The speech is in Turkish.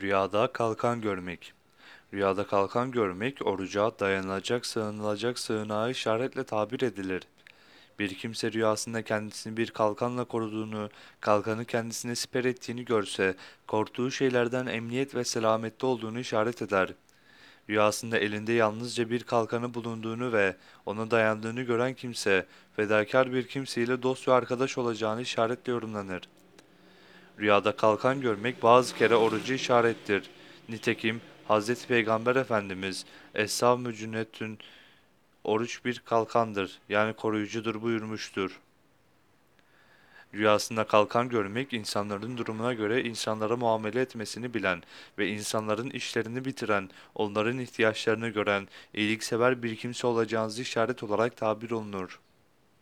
Rüyada kalkan görmek. Rüyada kalkan görmek, oruca, dayanılacak, sığınılacak sığınağa işaretle tabir edilir. Bir kimse rüyasında kendisini bir kalkanla koruduğunu, kalkanı kendisine siper ettiğini görse, korktuğu şeylerden emniyet ve selamette olduğunu işaret eder. Rüyasında elinde yalnızca bir kalkanı bulunduğunu ve ona dayandığını gören kimse, fedakar bir kimseyle dost ve arkadaş olacağını işaretle yorumlanır. Rüyada kalkan görmek bazı kere orucu işarettir. Nitekim Hz. Peygamber Efendimiz Eshab-ı Cünnetün oruç bir kalkandır yani koruyucudur buyurmuştur. Rüyasında kalkan görmek insanların durumuna göre insanlara muamele etmesini bilen ve insanların işlerini bitiren, onların ihtiyaçlarını gören, iyiliksever bir kimse olacağınızı işaret olarak tabir olunur.